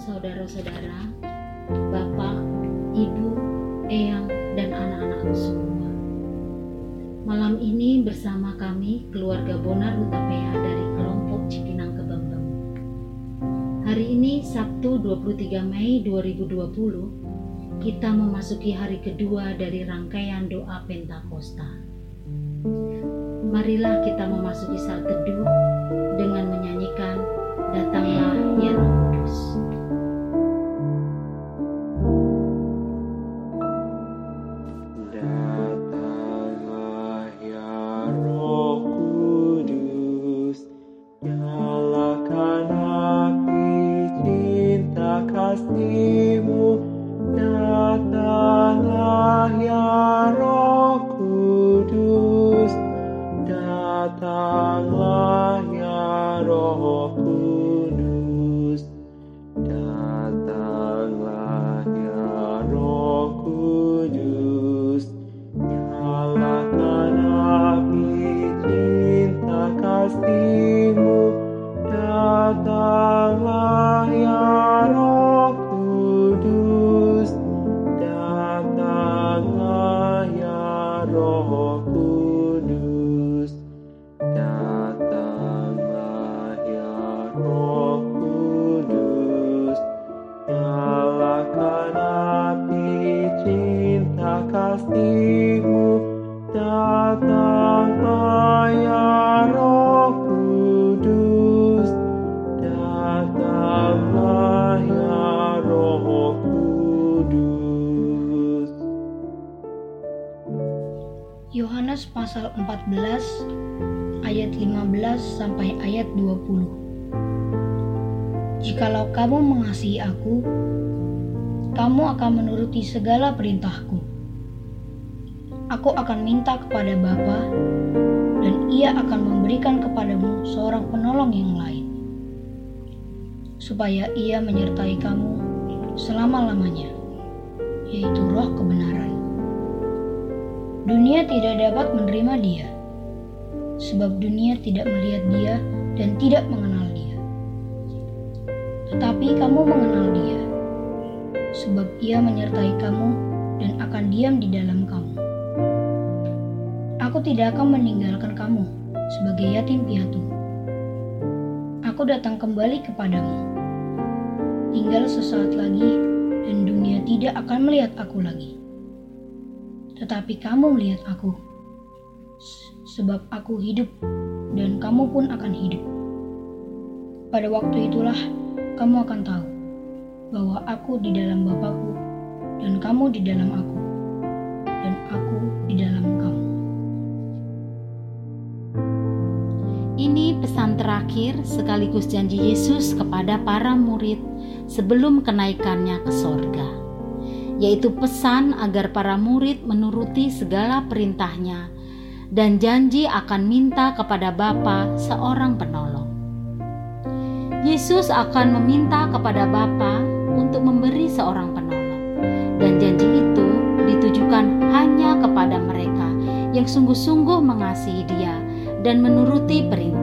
saudara-saudara, Bapak, Ibu, Eyang, dan anak-anakku semua. Malam ini bersama kami keluarga Bonar Utapea dari kelompok Cipinang Kebambang. Hari ini Sabtu 23 Mei 2020, kita memasuki hari kedua dari rangkaian doa Pentakosta. Marilah kita memasuki saat teduh ya. Yohanes pasal 14 ayat 15 sampai ayat 20. Jikalau kamu mengasihi aku, kamu akan menuruti segala perintahku. Aku akan minta kepada Bapa dan ia akan memberikan kepadamu seorang penolong yang lain. Supaya ia menyertai kamu selama-lamanya, yaitu roh kebenaran. Dunia tidak dapat menerima dia, sebab dunia tidak melihat dia dan tidak mengenal dia. Tetapi kamu mengenal dia, sebab ia menyertai kamu dan akan diam di dalam. Tidak akan meninggalkan kamu sebagai yatim piatu. Aku datang kembali kepadamu. Tinggal sesaat lagi dan dunia tidak akan melihat aku lagi tetapi kamu melihat aku, sebab aku hidup dan kamu pun akan hidup. Pada waktu itulah kamu akan tahu bahwa aku di dalam Bapakku dan kamu di dalam aku, dan aku di dalam kamu. Terakhir sekaligus janji Yesus kepada para murid sebelum kenaikannya ke sorga, yaitu pesan agar para murid menuruti segala perintahnya dan janji akan minta kepada Bapa seorang penolong. Yesus akan meminta kepada Bapa untuk memberi seorang penolong, dan janji itu ditujukan hanya kepada mereka yang sungguh-sungguh mengasihi Dia dan menuruti perintahnya.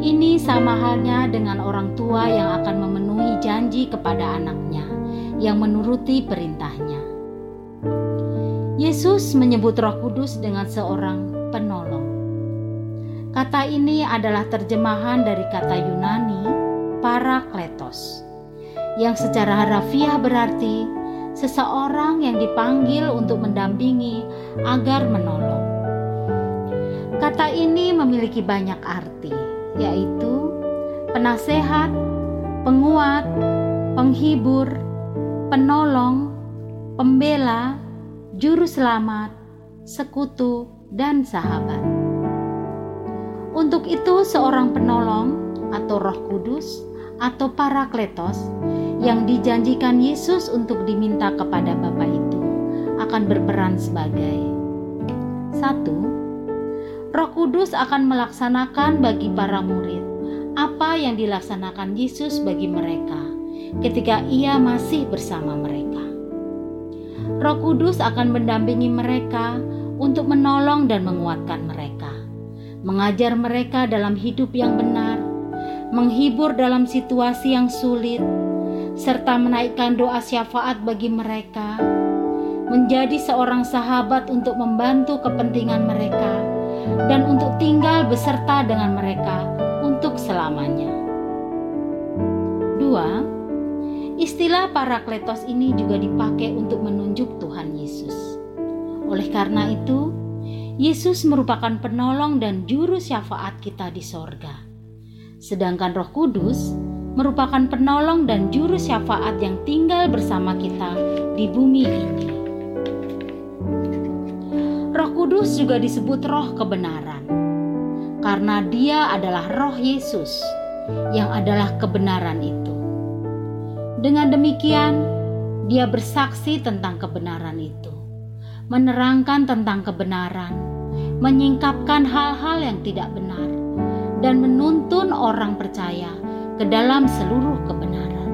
Ini sama halnya dengan orang tua yang akan memenuhi janji kepada anaknya yang menuruti perintahnya. Yesus menyebut Roh Kudus dengan seorang penolong. Kata ini adalah terjemahan dari kata Yunani parakletos, yang secara harafiah berarti seseorang yang dipanggil untuk mendampingi agar menolong. Kata ini memiliki banyak arti, yaitu penasehat, penguat, penghibur, penolong, pembela, juru selamat, sekutu, dan sahabat. Untuk itu, seorang penolong atau Roh Kudus atau Parakletos yang dijanjikan Yesus untuk diminta kepada Bapa itu akan berperan sebagai satu, Roh Kudus akan melaksanakan bagi para murid apa yang dilaksanakan Yesus bagi mereka ketika Ia masih bersama mereka. Roh Kudus akan mendampingi mereka untuk menolong dan menguatkan mereka, mengajar mereka dalam hidup yang benar, menghibur dalam situasi yang sulit, serta menaikkan doa syafaat bagi mereka, menjadi seorang sahabat untuk membantu kepentingan mereka, dan untuk tinggal beserta dengan mereka untuk selamanya. Dua, istilah parakletos ini juga dipakai untuk menunjuk Tuhan Yesus. Oleh karena itu, Yesus merupakan penolong dan juru syafaat kita di sorga. Sedangkan Roh Kudus merupakan penolong dan juru syafaat yang tinggal bersama kita di bumi ini. Roh Kudus juga disebut roh kebenaran. Karena dia adalah roh Yesus yang adalah kebenaran itu. Dengan demikian, dia bersaksi tentang kebenaran itu. Menerangkan tentang kebenaran, menyingkapkan hal-hal yang tidak benar, dan menuntun orang percaya ke dalam seluruh kebenaran.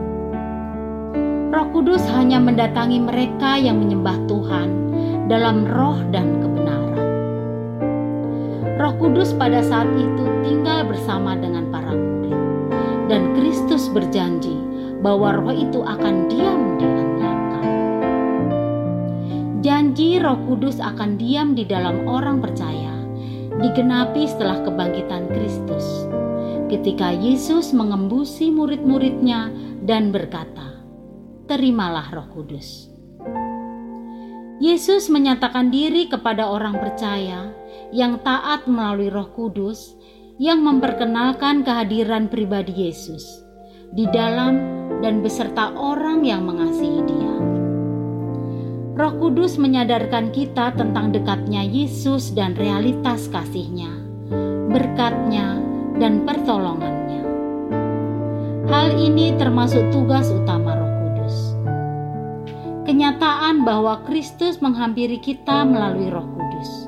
Roh Kudus hanya mendatangi mereka yang menyembah Tuhan dalam roh dan kebenaran. Roh Kudus pada saat itu tinggal bersama dengan para murid, dan Kristus berjanji bahwa Roh itu akan diam di mereka. Janji Roh Kudus akan diam di dalam orang percaya digenapi setelah kebangkitan Kristus. Ketika Yesus mengembusi murid-muridnya dan berkata, "Terimalah Roh Kudus." Yesus menyatakan diri kepada orang percaya yang taat melalui Roh Kudus yang memperkenalkan kehadiran pribadi Yesus di dalam dan beserta orang yang mengasihi Dia. Roh Kudus menyadarkan kita tentang dekatnya Yesus dan realitas kasihnya, berkatnya, dan pertolongannya. Hal ini termasuk tugas utama Roh. Kenyataan bahwa Kristus menghampiri kita melalui Roh Kudus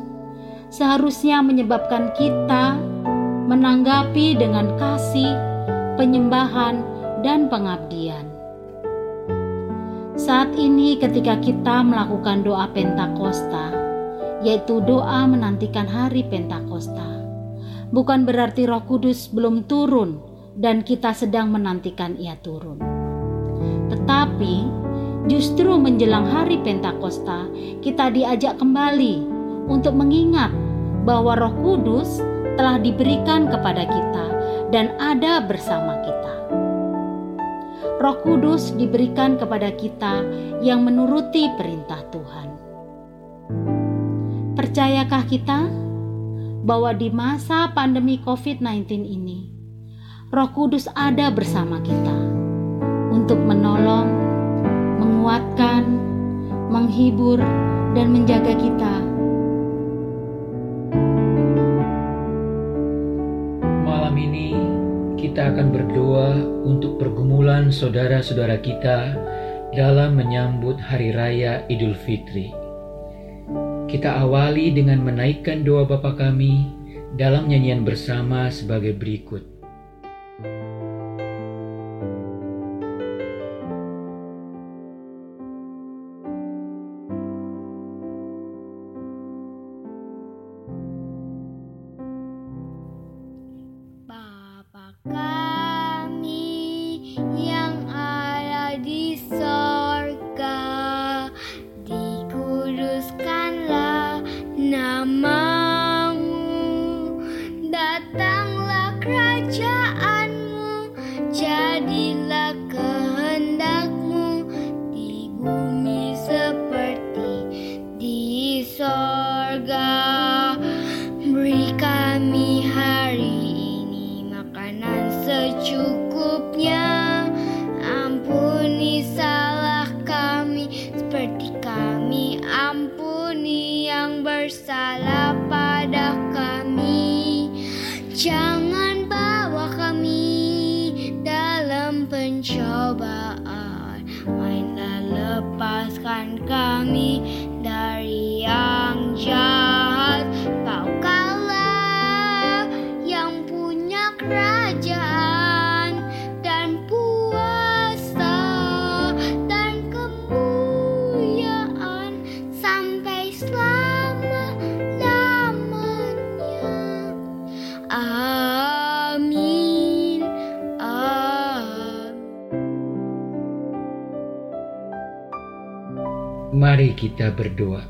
seharusnya menyebabkan kita menanggapi dengan kasih, penyembahan, dan pengabdian. Saat ini, ketika kita melakukan doa Pentakosta, yaitu doa menantikan hari Pentakosta, bukan berarti Roh Kudus belum turun dan kita sedang menantikan Ia turun, tetapi justru menjelang hari Pentakosta, kita diajak kembali untuk mengingat bahwa Roh Kudus telah diberikan kepada kita dan ada bersama kita. Roh Kudus diberikan kepada kita yang menuruti perintah Tuhan. Percayakah kita bahwa di masa pandemi COVID-19 ini, Roh Kudus ada bersama kita untuk menolong, menguatkan, menghibur, dan menjaga kita? Malam ini kita akan berdoa untuk pergumulan saudara-saudara kita dalam menyambut Hari Raya Idul Fitri. Kita awali dengan menaikkan doa Bapa kami dalam nyanyian bersama sebagai berikut. Lepaskan kami Mari kita berdoa.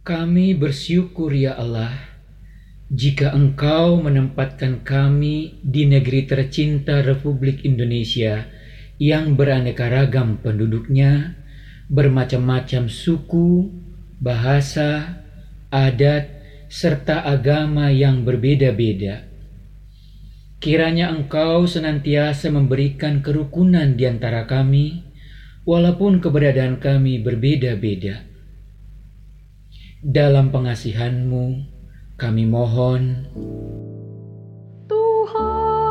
Kami bersyukur ya Allah, jika Engkau menempatkan kami di negeri tercinta Republik Indonesia yang beraneka ragam penduduknya, bermacam-macam suku, bahasa, adat, serta agama yang berbeda-beda. Kiranya Engkau senantiasa memberikan kerukunan di antara kami, walaupun keberadaan kami berbeda-beda. Dalam pengasihanmu, kami mohon, Tuhan,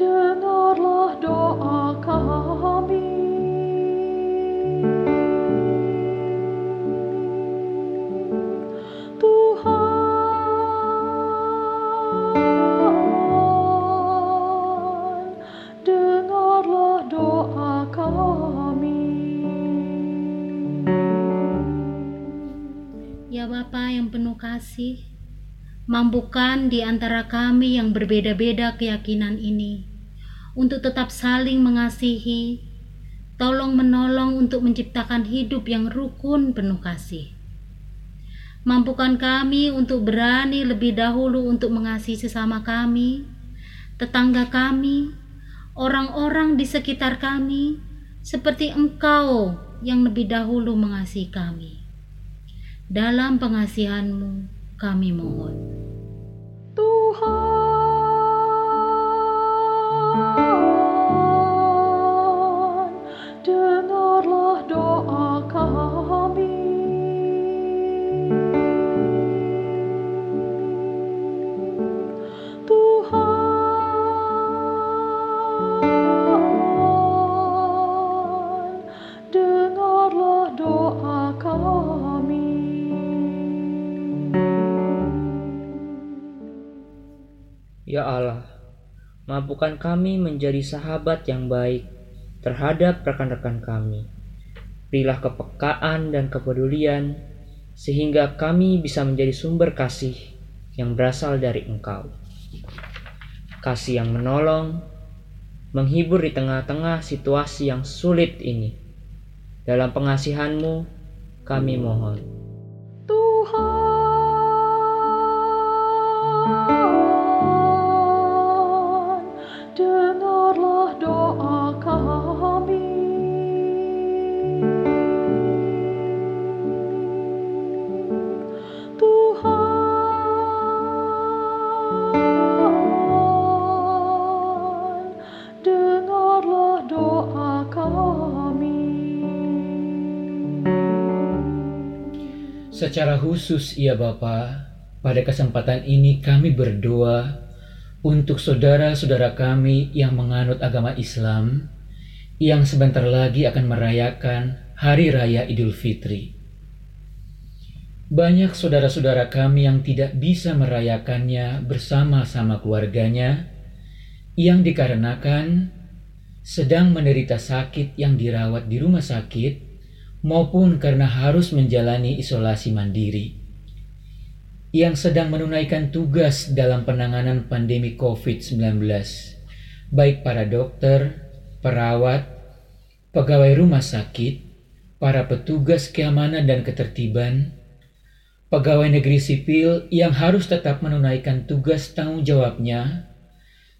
dengarlah doa kami. Kasih, mampukan di antara kami yang berbeda-beda keyakinan ini untuk tetap saling mengasihi, tolong menolong untuk menciptakan hidup yang rukun penuh kasih. Mampukan kami untuk berani lebih dahulu untuk mengasihi sesama kami, tetangga kami, orang-orang di sekitar kami, seperti Engkau yang lebih dahulu mengasihi kami. Dalam pengasihanmu kami mohon. Tuhan, dengarlah doa kami. Mampukan kami menjadi sahabat yang baik terhadap rekan-rekan kami. Berilah kepekaan dan kepedulian sehingga kami bisa menjadi sumber kasih yang berasal dari Engkau. Kasih yang menolong, menghibur di tengah-tengah situasi yang sulit ini. Dalam pengasihanmu, kami mohon. Secara khusus ya Bapa, pada kesempatan ini kami berdoa untuk saudara-saudara kami yang menganut agama Islam yang sebentar lagi akan merayakan Hari Raya Idul Fitri. Banyak saudara-saudara kami yang tidak bisa merayakannya bersama-sama keluarganya yang dikarenakan sedang menderita sakit yang dirawat di rumah sakit maupun karena harus menjalani isolasi mandiri. Yang sedang menunaikan tugas dalam penanganan pandemi COVID-19, baik para dokter, perawat, pegawai rumah sakit, para petugas keamanan dan ketertiban, pegawai negeri sipil yang harus tetap menunaikan tugas tanggung jawabnya,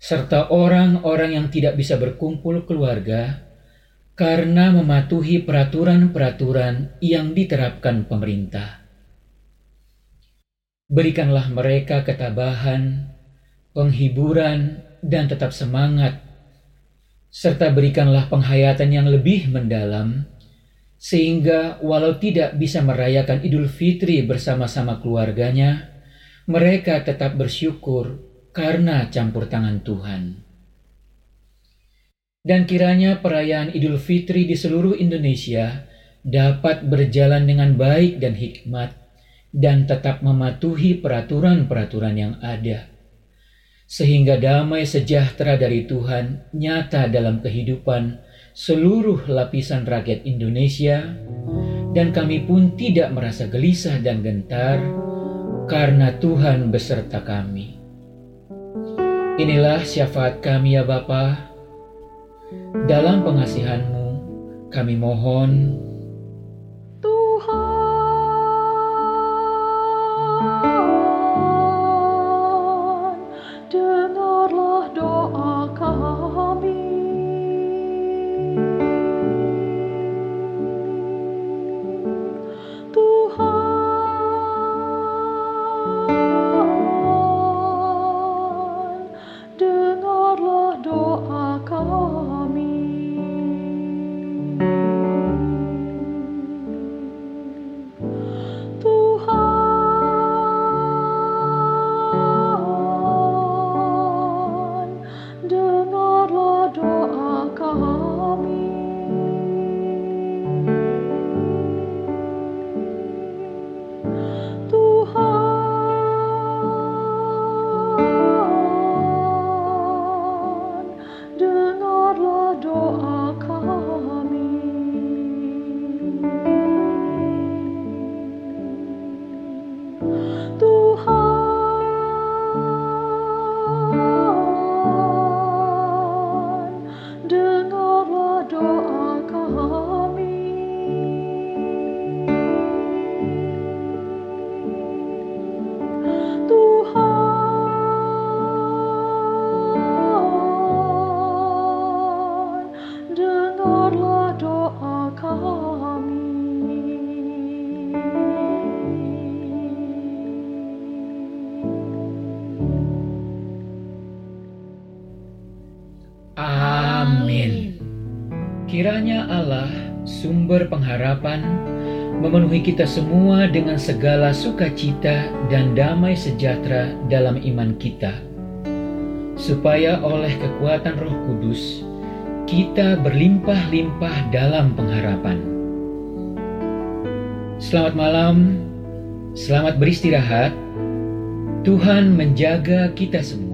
serta orang-orang yang tidak bisa berkumpul keluarga karena mematuhi peraturan-peraturan yang diterapkan pemerintah. Berikanlah mereka ketabahan, penghiburan, dan tetap semangat, serta berikanlah penghayatan yang lebih mendalam, sehingga walau tidak bisa merayakan Idul Fitri bersama-sama keluarganya, mereka tetap bersyukur karena campur tangan Tuhan. Dan kiranya perayaan Idul Fitri di seluruh Indonesia dapat berjalan dengan baik dan hikmat dan tetap mematuhi peraturan-peraturan yang ada. Sehingga damai sejahtera dari Tuhan nyata dalam kehidupan seluruh lapisan rakyat Indonesia dan kami pun tidak merasa gelisah dan gentar karena Tuhan beserta kami. Inilah syafaat kami ya Bapa. Dalam pengasihanmu, kami mohon pengharapan, memenuhi kita semua dengan segala sukacita dan damai sejahtera dalam iman kita, supaya oleh kekuatan Roh Kudus kita berlimpah-limpah dalam pengharapan. Selamat malam, selamat beristirahat. Tuhan menjaga kita semua.